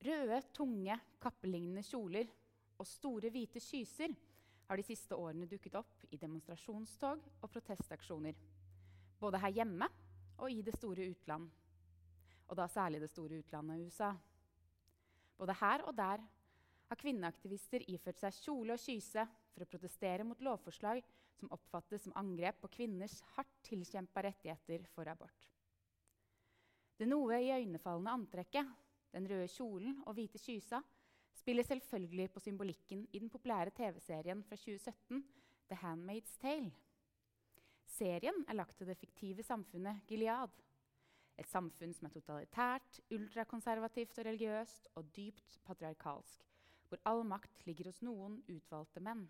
Røde, tunge, kappelignende kjoler og store, hvite kyser har de siste årene dukket opp i demonstrasjonstog og protestaksjoner. Både her hjemme og i det store utland. Og da særlig det store utlandet USA. Både her og der har kvinneaktivister iført seg kjole og kyse for å protestere mot lovforslag som oppfattes som angrep på kvinners hardt tilkjempa rettigheter for abort. Det noe iøynefallende antrekket, den røde kjolen og hvite kysa, spiller selvfølgelig på symbolikken i den populære TV-serien fra 2017 The Handmaid's Tale. Serien er lagt til det fiktive samfunnet Gilead. Et samfunn som er totalitært, ultrakonservativt og religiøst og dypt patriarkalsk, hvor all makt ligger hos noen utvalgte menn.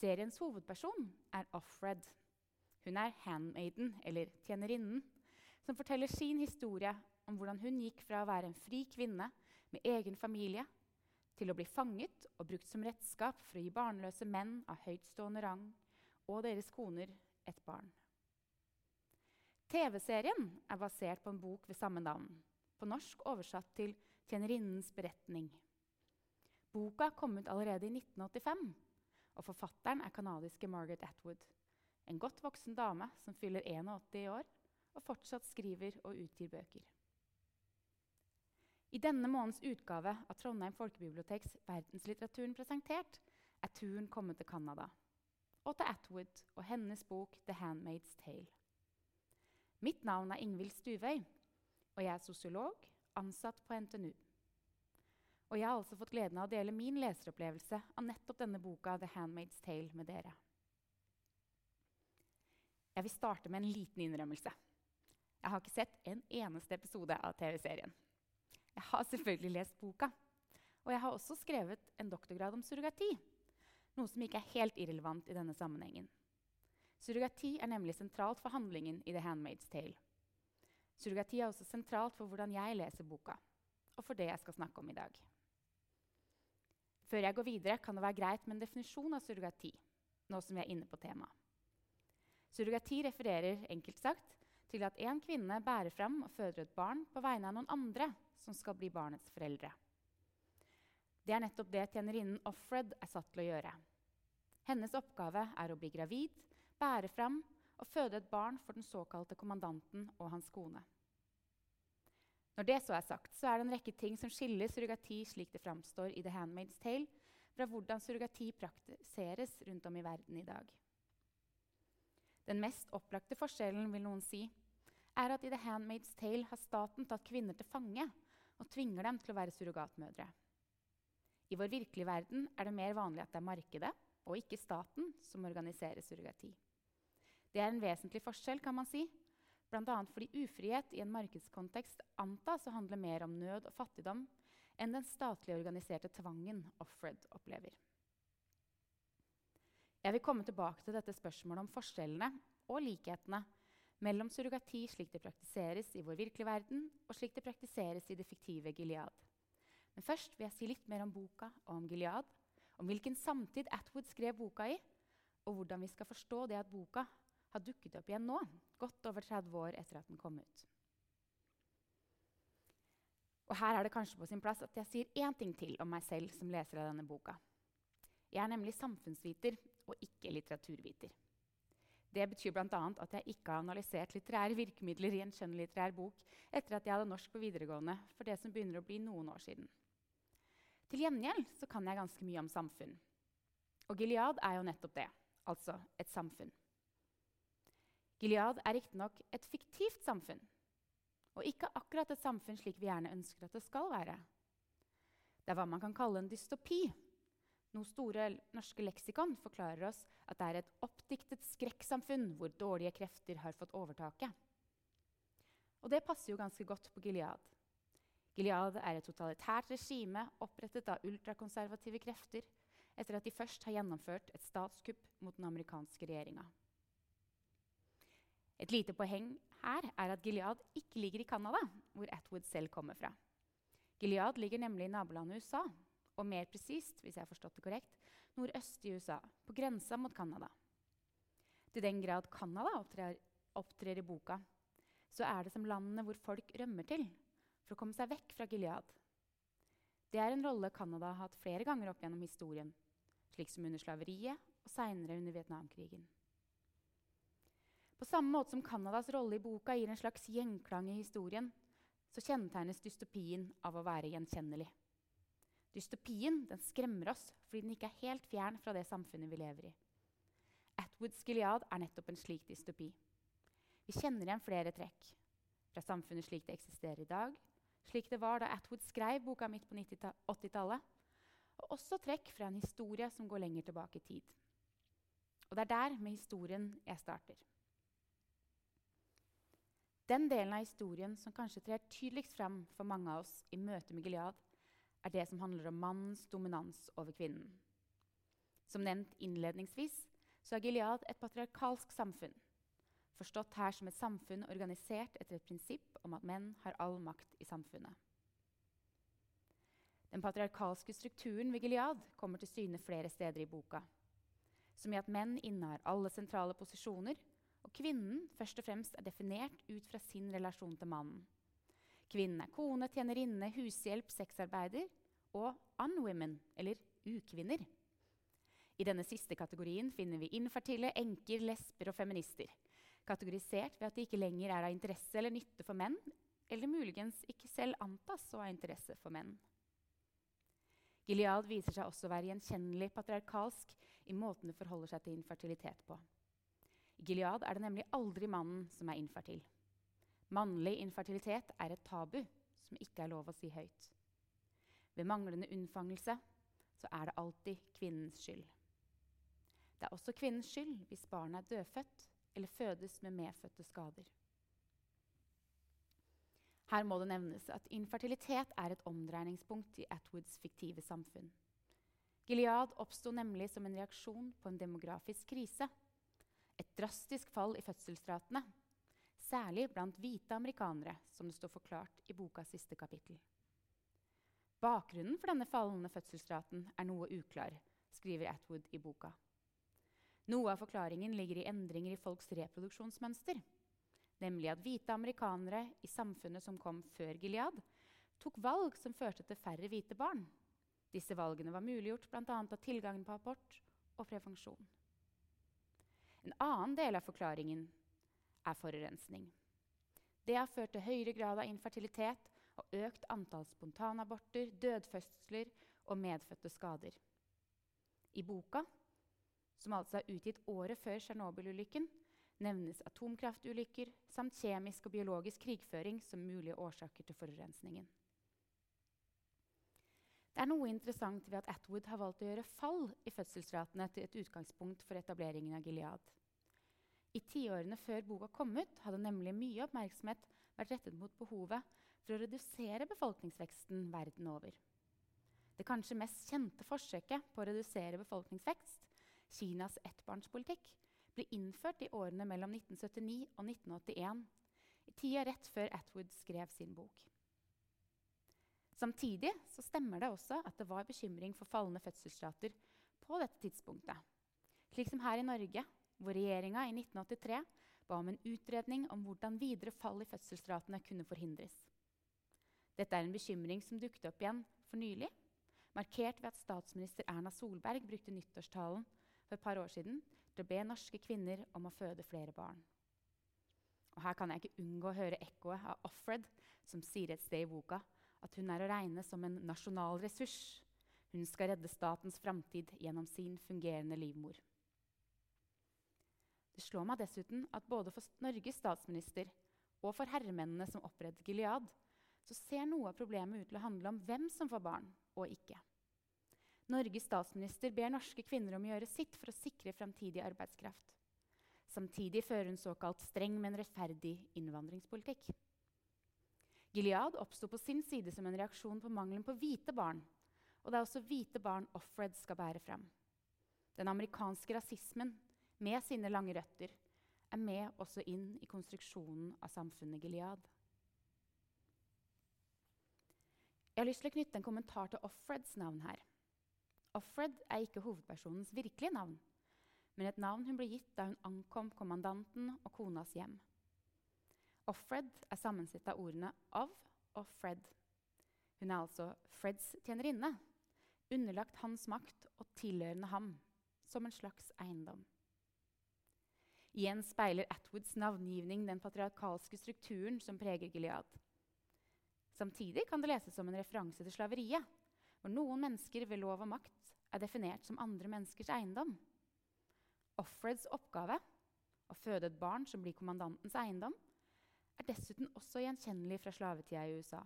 Seriens hovedperson er Offred. Hun er handmaiden, eller tjenerinnen, som forteller sin historie om hvordan hun gikk fra å være en fri kvinne med egen familie til å bli fanget og brukt som redskap for å gi barnløse menn av høytstående rang og deres koner et barn. TV-serien er basert på en bok ved samme navn, på norsk oversatt til 'Tjenerinnens beretning'. Boka kom ut allerede i 1985, og forfatteren er canadiske Margaret Atwood. En godt voksen dame som fyller 81 år og fortsatt skriver og utgir bøker. I denne månedens utgave av Trondheim folkebiblioteks Verdenslitteraturen presentert er turen kommet til Canada og til Atwood og hennes bok 'The Handmaid's Tale'. Mitt navn er Ingvild Stuvøy, og jeg er sosiolog ansatt på NTNU. Og jeg har altså fått gleden av å dele min leseropplevelse av nettopp denne boka The Handmaid's Tale med dere. Jeg vil starte med en liten innrømmelse. Jeg har ikke sett en eneste episode av TV-serien. Jeg har selvfølgelig lest boka. Og jeg har også skrevet en doktorgrad om surrogati. Noe som ikke er helt irrelevant i denne sammenhengen. Surrogati er nemlig sentralt for handlingen i The Handmaid's Tale. Surrogati er også sentralt for hvordan jeg leser boka, og for det jeg skal snakke om i dag. Før jeg går videre, kan det være greit med en definisjon av surrogati. nå som vi er inne på temaet. Surrogati refererer enkelt sagt til at en kvinne bærer fram og føder et barn på vegne av noen andre som skal bli barnets foreldre. Det er nettopp det tjenerinnen Offred er satt til å gjøre. Hennes oppgave er å bli gravid, bære fram og føde et barn for den såkalte kommandanten og hans kone. Når det så er sagt, så er det en rekke ting som skiller surrogati slik det framstår i The Handmaid's Tale, fra hvordan surrogati praktiseres rundt om i verden i dag. Den mest opplagte forskjellen vil noen si, er at i The Handmaid's Tale har staten tatt kvinner til fange og tvinger dem til å være surrogatmødre. I vår virkelige verden er det mer vanlig at det er markedet og ikke staten som organiserer surrogati. Det er en vesentlig forskjell, kan man si, Bl.a. fordi ufrihet i en markedskontekst antas å handle mer om nød og fattigdom enn den statlig organiserte tvangen Offred opplever. Jeg vil komme tilbake til dette spørsmålet om forskjellene og likhetene mellom surrogati slik det praktiseres i vår virkelige verden, og slik det praktiseres i det fiktive Gilead. Men først vil jeg si litt mer om boka og om Gilead, om hvilken samtid Atwood skrev boka i, og hvordan vi skal forstå det at boka har dukket opp igjen nå, godt over 30 år etter at den kom ut. Og Her er det kanskje på sin plass at jeg sier én ting til om meg selv som leser av denne boka. Jeg er nemlig samfunnsviter og ikke litteraturviter. Det betyr bl.a. at jeg ikke har analysert litterære virkemidler i en skjønnlitterær bok etter at jeg hadde norsk på videregående for det som begynner å bli noen år siden. Til gjengjeld så kan jeg ganske mye om samfunn. Og Gilead er jo nettopp det, altså et samfunn. Gilead er riktignok et fiktivt samfunn, og ikke akkurat et samfunn slik vi gjerne ønsker at det skal være. Det er hva man kan kalle en dystopi. Noe store norske leksikon forklarer oss at det er et oppdiktet skrekksamfunn hvor dårlige krefter har fått overtaket. Og det passer jo ganske godt på Gilead. Gilead er et totalitært regime opprettet av ultrakonservative krefter etter at de først har gjennomført et statskupp mot den amerikanske regjeringa. Et lite poeng her er at Gilead ikke ligger i Canada, hvor Atwood selv kommer fra. Gilead ligger nemlig i nabolandet USA, og mer presist hvis jeg har forstått det korrekt, nordøst i USA, på grensa mot Canada. Til den grad Canada opptrer, opptrer, i boka, så er det som landene hvor folk rømmer til for å komme seg vekk fra Gilead, Det er en rolle Canada har hatt flere ganger opp gjennom historien, slik som under slaveriet og seinere under Vietnamkrigen. På samme måte som Canadas rolle i boka gir en slags gjenklang i historien, så kjennetegnes dystopien av å være gjenkjennelig. Dystopien den skremmer oss fordi den ikke er helt fjern fra det samfunnet vi lever i. Atwoods Gilead er nettopp en slik dystopi. Vi kjenner igjen flere trekk fra samfunnet slik det eksisterer i dag, slik det var da Atwood skrev boka midt på 80-tallet, og også trekk fra en historie som går lenger tilbake i tid. Og det er der med historien jeg starter. Den delen av historien som kanskje trer tydeligst fram for mange av oss i møte med Gilead, er det som handler om mannens dominans over kvinnen. Som nevnt innledningsvis så er Gilead et patriarkalsk samfunn forstått her som et samfunn organisert etter et prinsipp om at menn har all makt i samfunnet. Den patriarkalske strukturen ved Gilead kommer til syne flere steder i boka. Som i at menn innehar alle sentrale posisjoner, og kvinnen først og fremst er definert ut fra sin relasjon til mannen. Kvinnen er kone, tjenerinne, hushjelp, sexarbeider og unwomen, eller ukvinner. I denne siste kategorien finner vi infertile, enker, lesber og feminister kategorisert ved at de ikke lenger er av interesse eller nytte for menn, eller muligens ikke selv antas å ha interesse for menn. Gilead viser seg også å være gjenkjennelig patriarkalsk i måten det forholder seg til infertilitet på. I Gilead er det nemlig aldri mannen som er infertil. Mannlig infertilitet er et tabu som ikke er lov å si høyt. Ved manglende unnfangelse så er det alltid kvinnens skyld. Det er også kvinnens skyld hvis barnet er dødfødt eller fødes med medfødte skader. Her må det nevnes at infertilitet er et omdreiningspunkt i Atwoods fiktive samfunn. Gilead oppsto nemlig som en reaksjon på en demografisk krise. Et drastisk fall i fødselsratene, særlig blant hvite amerikanere, som det står forklart i bokas siste kapittel. Bakgrunnen for denne fallende fødselsraten er noe uklar, skriver Atwood i boka. Noe av forklaringen ligger i endringer i folks reproduksjonsmønster. Nemlig at hvite amerikanere i samfunnet som kom før Gilead, tok valg som førte til færre hvite barn. Disse valgene var muliggjort bl.a. av tilgangen på abort og prevensjon. En annen del av forklaringen er forurensning. Det har ført til høyere grad av infertilitet og økt antall spontanaborter, dødfødsler og medfødte skader. I boka som altså er utgitt året før Tsjernobyl-ulykken, nevnes atomkraftulykker samt kjemisk og biologisk krigføring som mulige årsaker til forurensningen. Det er noe interessant ved at Atwood har valgt å gjøre fall i fødselsratene til et utgangspunkt for etableringen av Gilead. I tiårene før boka kom ut, hadde nemlig mye oppmerksomhet vært rettet mot behovet for å redusere befolkningsveksten verden over. Det kanskje mest kjente forsøket på å redusere befolkningsvekst Kinas ettbarnspolitikk, ble innført i årene mellom 1979 og 1981, i tida rett før Atwood skrev sin bok. Samtidig stemmer det også at det var bekymring for fallende fødselsrater på dette tidspunktet. Slik som her i Norge, hvor regjeringa i 1983 ba om en utredning om hvordan videre fall i fødselsratene kunne forhindres. Dette er en bekymring som dukket opp igjen for nylig, markert ved at statsminister Erna Solberg brukte nyttårstalen for et par år siden til å be norske kvinner om å føde flere barn. Og Her kan jeg ikke unngå å høre ekkoet av Offred, som sier et sted i boka at hun er å regne som en nasjonal ressurs. Hun skal redde statens framtid gjennom sin fungerende livmor. Det slår meg dessuten at både for Norges statsminister og for herremennene som opprettet Gilead, så ser noe av problemet ut til å handle om hvem som får barn, og ikke. Norges statsminister ber norske kvinner om å gjøre sitt for å sikre framtidig arbeidskraft. Samtidig fører hun såkalt streng, men rettferdig innvandringspolitikk. Gilead oppsto på sin side som en reaksjon på mangelen på hvite barn. Og det er også hvite barn Offred skal bære fram. Den amerikanske rasismen med sine lange røtter er med også inn i konstruksjonen av samfunnet Gilead. Jeg har lyst til å knytte en kommentar til Offreds navn her. Offred er ikke hovedpersonens virkelige navn, men et navn hun ble gitt da hun ankom kommandanten og konas hjem. Offred er sammensett av ordene of og Fred. Hun er altså Freds tjenerinne, underlagt hans makt og tilhørende ham, som en slags eiendom. Igjen speiler Atwoods navngivning den patriarkalske strukturen som preger Gilead. Samtidig kan det leses som en referanse til slaveriet, hvor noen mennesker ved lov og makt er definert som andre menneskers eiendom. Offreds oppgave, å føde et barn som blir kommandantens eiendom, er dessuten også gjenkjennelig fra slavetida i USA.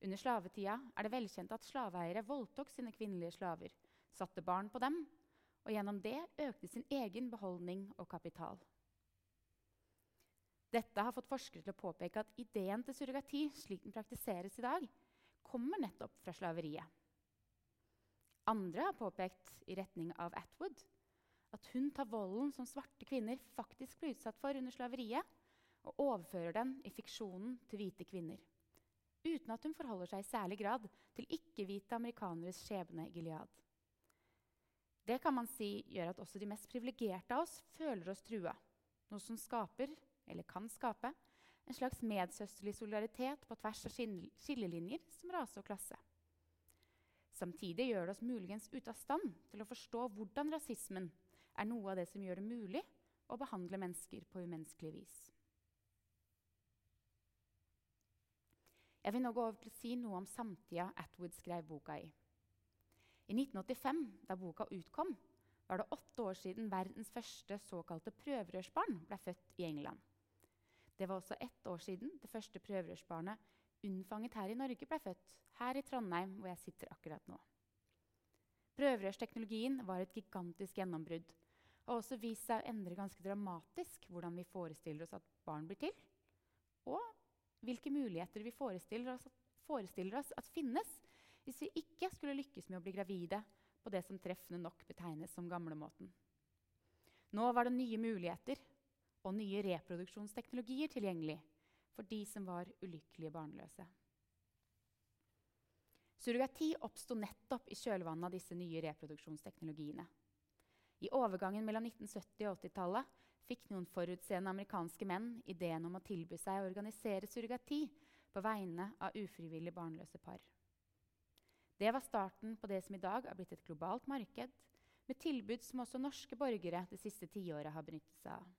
Under slavetida er det velkjent at slaveeiere voldtok sine kvinnelige slaver, satte barn på dem, og gjennom det økte sin egen beholdning og kapital. Dette har fått forskere til å påpeke at ideen til surrogati slik den praktiseres i dag, kommer nettopp fra slaveriet. Andre har påpekt i retning av Atwood at hun tar volden som svarte kvinner faktisk blir utsatt for under slaveriet, og overfører den i fiksjonen til hvite kvinner. Uten at hun forholder seg i særlig grad til ikke-hvite amerikaneres skjebne i Gilead. Det kan man si gjør at også de mest privilegerte av oss føler oss trua. Noe som skaper, eller kan skape, en slags medsøsterlig solidaritet på tvers av skillelinjer som rase og klasse. Samtidig gjør det oss muligens ute av stand til å forstå hvordan rasismen er noe av det som gjør det mulig å behandle mennesker på umenneskelig vis. Jeg vil nå gå over til å si noe om samtida Atwood skrev boka i. I 1985, da boka utkom, var det åtte år siden verdens første såkalte prøverørsbarn ble født i England. Det var også ett år siden det første prøverørsbarnet unnfanget her i Norge ble født, her i Trondheim, hvor jeg sitter akkurat nå. Prøverørsteknologien var et gigantisk gjennombrudd og har også vist seg å endre ganske dramatisk hvordan vi forestiller oss at barn blir til, og hvilke muligheter vi forestiller oss, forestiller oss at finnes hvis vi ikke skulle lykkes med å bli gravide på det som treffende nok betegnes som gamlemåten. Nå var det nye muligheter og nye reproduksjonsteknologier tilgjengelig for de som var ulykkelige barnløse. Surrogati oppsto nettopp i kjølvannet av disse nye reproduksjonsteknologiene. I overgangen mellom 1970- og 80-tallet fikk noen forutseende amerikanske menn ideen om å tilby seg å organisere surrogati på vegne av ufrivillig barnløse par. Det var starten på det som i dag er blitt et globalt marked, med tilbud som også norske borgere det siste tiåret har benyttet seg av.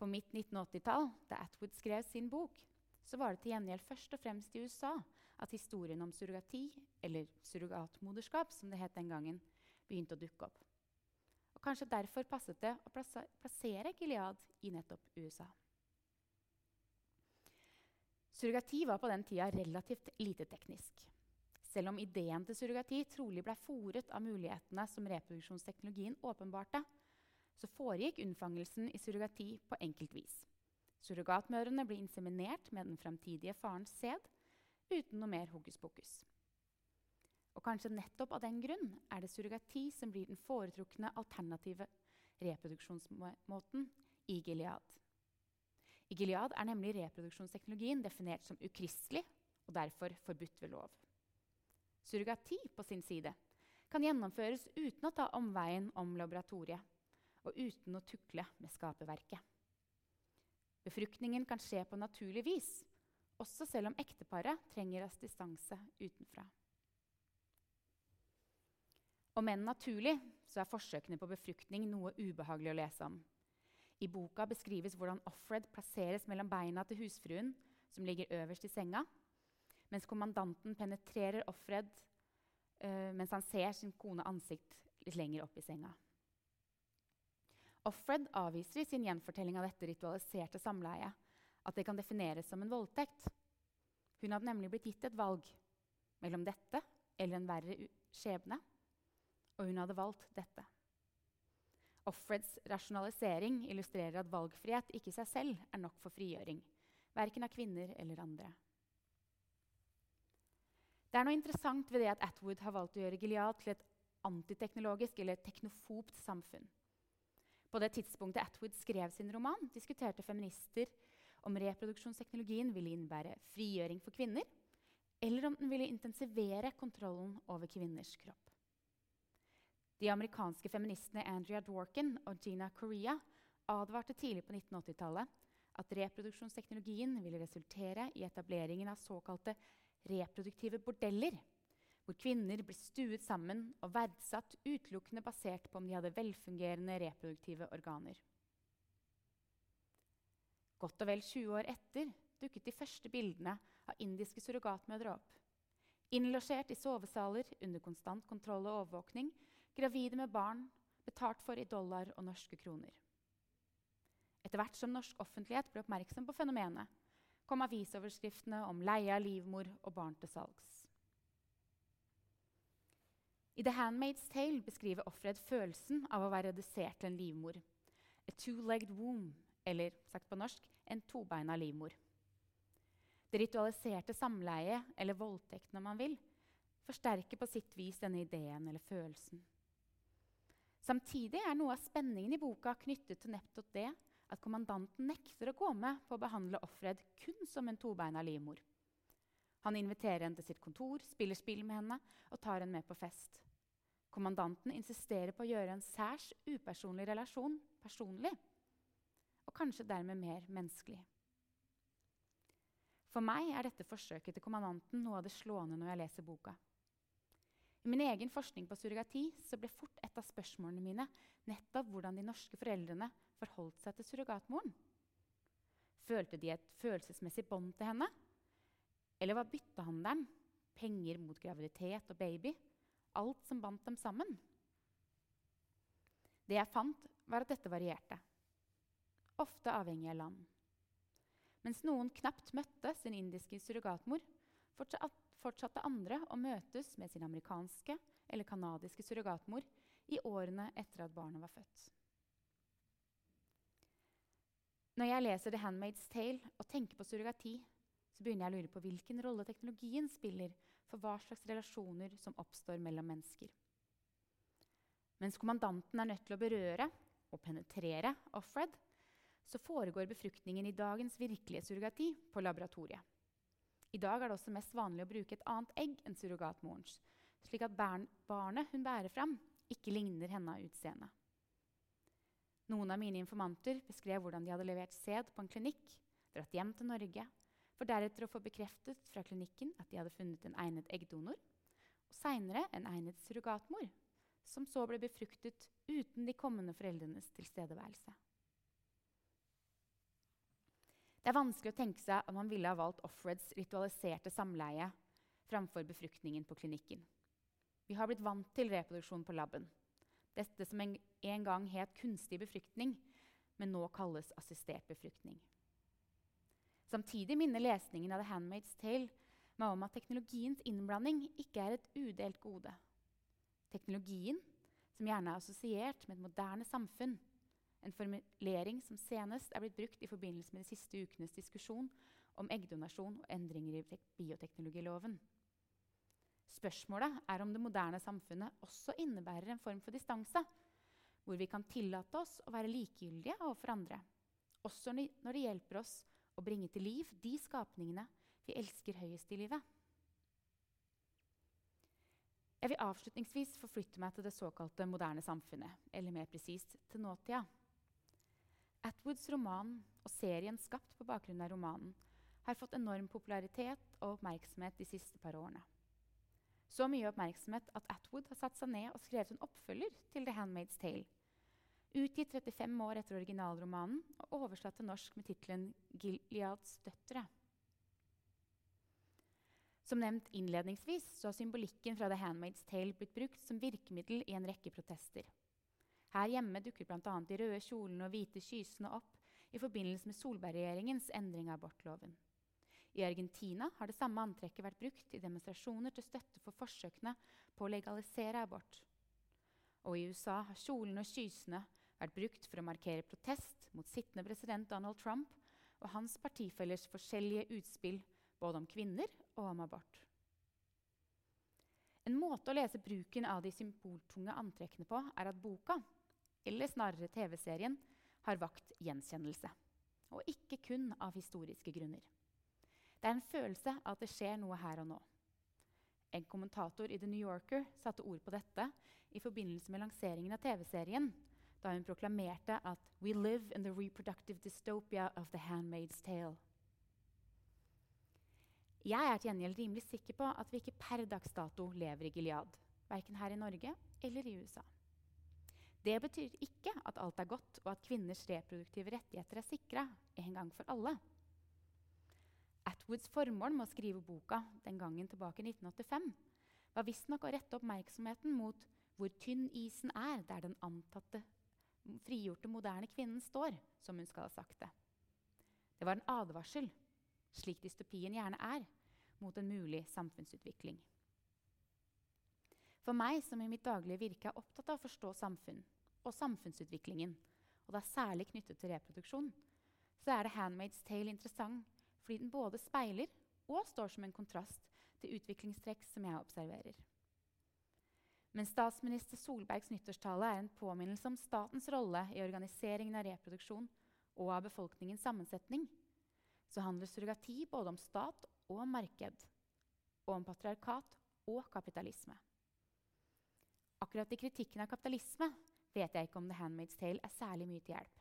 På midt 1980-tall, da Atwood skrev sin bok, så var det til gjengjeld først og fremst i USA at historien om surrogati, eller surrogatmoderskap, som det het den gangen, begynte å dukke opp. Og Kanskje derfor passet det å plassere Gilead i nettopp USA. Surrogati var på den tida relativt lite teknisk. Selv om ideen til surrogati trolig ble fòret av mulighetene som reproduksjonsteknologien åpenbarte, så foregikk unnfangelsen i surrogati på enkelt vis. Surrogatmødrene ble inseminert med den fremtidige farens sæd uten noe mer hokus pokus. Og kanskje nettopp av den grunn er det surrogati som blir den foretrukne alternative reproduksjonsmåten i Gilead. I Gilead er nemlig reproduksjonsteknologien definert som ukristelig og derfor forbudt ved lov. Surrogati på sin side kan gjennomføres uten å ta omveien om laboratoriet og uten å tukle med skaperverket. Befruktningen kan skje på naturlig vis, også selv om ekteparet trenger assistanse utenfra. Om enn naturlig så er forsøkene på befruktning noe ubehagelig å lese om. I boka beskrives hvordan Offred plasseres mellom beina til husfruen, som ligger øverst i senga, mens kommandanten penetrerer Offred uh, mens han ser sin kone ansikt litt lenger opp i senga. Offred avviser i sin gjenfortelling av dette ritualiserte samleiet at det kan defineres som en voldtekt. Hun hadde nemlig blitt gitt et valg mellom dette eller en verre skjebne, og hun hadde valgt dette. Offreds rasjonalisering illustrerer at valgfrihet ikke i seg selv er nok for frigjøring, verken av kvinner eller andre. Det er noe interessant ved det at Atwood har valgt å gjøre Gilead til et antiteknologisk eller teknofobt samfunn. På det tidspunktet Atwood skrev sin roman, diskuterte feminister om reproduksjonsteknologien ville innebære frigjøring for kvinner, eller om den ville intensivere kontrollen over kvinners kropp. De amerikanske feministene Andrea Dworkin og Gina Korea advarte tidlig på 1980-tallet at reproduksjonsteknologien ville resultere i etableringen av såkalte reproduktive bordeller, hvor kvinner ble stuet sammen og verdsatt utelukkende basert på om de hadde velfungerende reproduktive organer. Godt og vel 20 år etter dukket de første bildene av indiske surrogatmødre opp. Innlosjert i sovesaler under konstant kontroll og overvåkning, gravide med barn, betalt for i dollar og norske kroner. Etter hvert som norsk offentlighet ble oppmerksom på fenomenet, kom avisoverskriftene om leie av livmor og barn til salgs. I The Handmaid's Tale beskriver offeret følelsen av å være redusert til en livmor. A two-legged womb, eller sagt på norsk en tobeina livmor. Det ritualiserte samleiet, eller voldtekten om man vil, forsterker på sitt vis denne ideen eller følelsen. Samtidig er noe av spenningen i boka knyttet til nettopp det at kommandanten nekter å gå med på å behandle offeret kun som en tobeina livmor. Han inviterer henne til sitt kontor, spiller spill med henne og tar henne med på fest. Kommandanten insisterer på å gjøre en særs upersonlig relasjon personlig, og kanskje dermed mer menneskelig. For meg er dette forsøket til kommandanten noe av det slående når jeg leser boka. I min egen forskning på surrogati så ble fort et av spørsmålene mine nettopp hvordan de norske foreldrene forholdt seg til surrogatmoren. Følte de et følelsesmessig bånd til henne? Eller var byttehandelen, penger mot graviditet og baby, alt som bandt dem sammen? Det jeg fant, var at dette varierte. Ofte avhengig av land. Mens noen knapt møtte sin indiske surrogatmor, fortsatte andre å møtes med sin amerikanske eller canadiske surrogatmor i årene etter at barnet var født. Når jeg leser The Handmaid's Tale og tenker på surrogati, så begynner jeg å lure på hvilken rolle teknologien spiller for hva slags relasjoner som oppstår mellom mennesker. Mens kommandanten er nødt til å berøre og penetrere Offred, så foregår befruktningen i dagens virkelige surrogati på laboratoriet. I dag er det også mest vanlig å bruke et annet egg enn surrogatmorens, slik at barnet hun bærer fram, ikke ligner henne av utseende. Noen av mine informanter beskrev hvordan de hadde levert sæd på en klinikk, dratt hjem til Norge, for deretter å få bekreftet fra klinikken at de hadde funnet en egnet eggdonor, og seinere en egnet surrogatmor, som så ble befruktet uten de kommende foreldrenes tilstedeværelse. Det er vanskelig å tenke seg at man ville ha valgt Offreds ritualiserte samleie framfor befruktningen på klinikken. Vi har blitt vant til reproduksjon på laben. Dette som en, en gang het kunstig befruktning, men nå kalles assistert befruktning. Samtidig minner lesningen av The Handmaid's Tale meg om at teknologiens innblanding ikke er et udelt gode. Teknologien, som gjerne er assosiert med et moderne samfunn, en formulering som senest er blitt brukt i forbindelse med de siste ukenes diskusjon om eggdonasjon og endringer i bioteknologiloven. Spørsmålet er om det moderne samfunnet også innebærer en form for distanse, hvor vi kan tillate oss å være likegyldige overfor andre, også når det hjelper oss å bringe til liv de skapningene vi elsker høyest i livet. Jeg vil avslutningsvis forflytte meg til det såkalte moderne samfunnet, eller mer presist til nåtida. Atwoods roman og serien skapt på bakgrunn av romanen har fått enorm popularitet og oppmerksomhet de siste par årene. Så mye oppmerksomhet at Atwood har satt seg ned og skrevet en oppfølger til The Handmaid's Tale. Utgitt 35 år etter originalromanen og oversatt til norsk med tittelen 'Gileads døtre'. Som nevnt innledningsvis så har symbolikken fra The Handmaid's Tale blitt brukt som virkemiddel i en rekke protester. Her hjemme dukker bl.a. de røde kjolene og hvite skysene opp i forbindelse med Solberg-regjeringens endring av abortloven. I Argentina har det samme antrekket vært brukt i demonstrasjoner til støtte for forsøkene på å legalisere abort. Og i USA har kjolene og skysene vært brukt for å markere protest mot sittende president Donald Trump og hans partifellers forskjellige utspill både om kvinner og om abort. En måte å lese bruken av de symboltunge antrekkene på er at boka eller snarere TV-serien, har vakt gjenkjennelse. Og ikke kun av historiske grunner. Det er en følelse av at det skjer noe her og nå. En kommentator i The New Yorker satte ord på dette i forbindelse med lanseringen av TV-serien, da hun proklamerte at «We live in the reproductive dystopia of the handmaid's tale». Jeg er til gjengjeld rimelig sikker på at vi ikke per dags dato lever i Gilead. Verken her i Norge eller i USA. Det betyr ikke at alt er godt, og at kvinners reproduktive rettigheter er sikra en gang for alle. Atwoods formål med å skrive boka den gangen tilbake i 1985 var visstnok å rette oppmerksomheten mot hvor tynn isen er der den antatte frigjorte moderne kvinnen står, som hun skal ha sagt det. Det var en advarsel slik dystopien gjerne er, mot en mulig samfunnsutvikling. For meg som i mitt daglige virke er opptatt av å forstå samfunn og samfunnsutviklingen, og det er særlig knyttet til reproduksjon, så er det 'Handmaid's Tale' interessant fordi den både speiler og står som en kontrast til utviklingstrekk som jeg observerer. Men statsminister Solbergs nyttårstale er en påminnelse om statens rolle i organiseringen av reproduksjon og av befolkningens sammensetning så handler surrogati både om stat og marked, og om patriarkat og kapitalisme. Akkurat i kritikken av kapitalisme vet jeg ikke om The Handmaid's Tale er særlig mye til hjelp.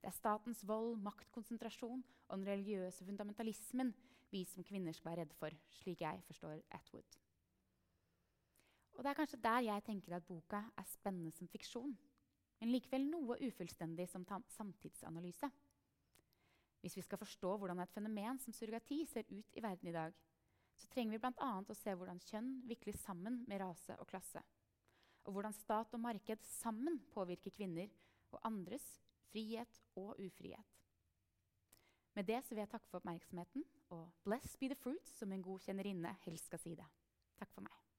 Det er statens vold, maktkonsentrasjon og den religiøse fundamentalismen vi som kvinner skal være redde for, slik jeg forstår Atwood. Og Det er kanskje der jeg tenker at boka er spennende som fiksjon, men likevel noe ufullstendig som samtidsanalyse. Hvis vi skal forstå hvordan et fenomen som surrogati ser ut i verden i dag, så trenger vi bl.a. å se hvordan kjønn vikles sammen med rase og klasse. Og hvordan stat og marked sammen påvirker kvinner og andres frihet og ufrihet. Med det vil jeg takke for oppmerksomheten, og 'bless be the fruits', som en god kjennerinne helst skal si det. Takk for meg.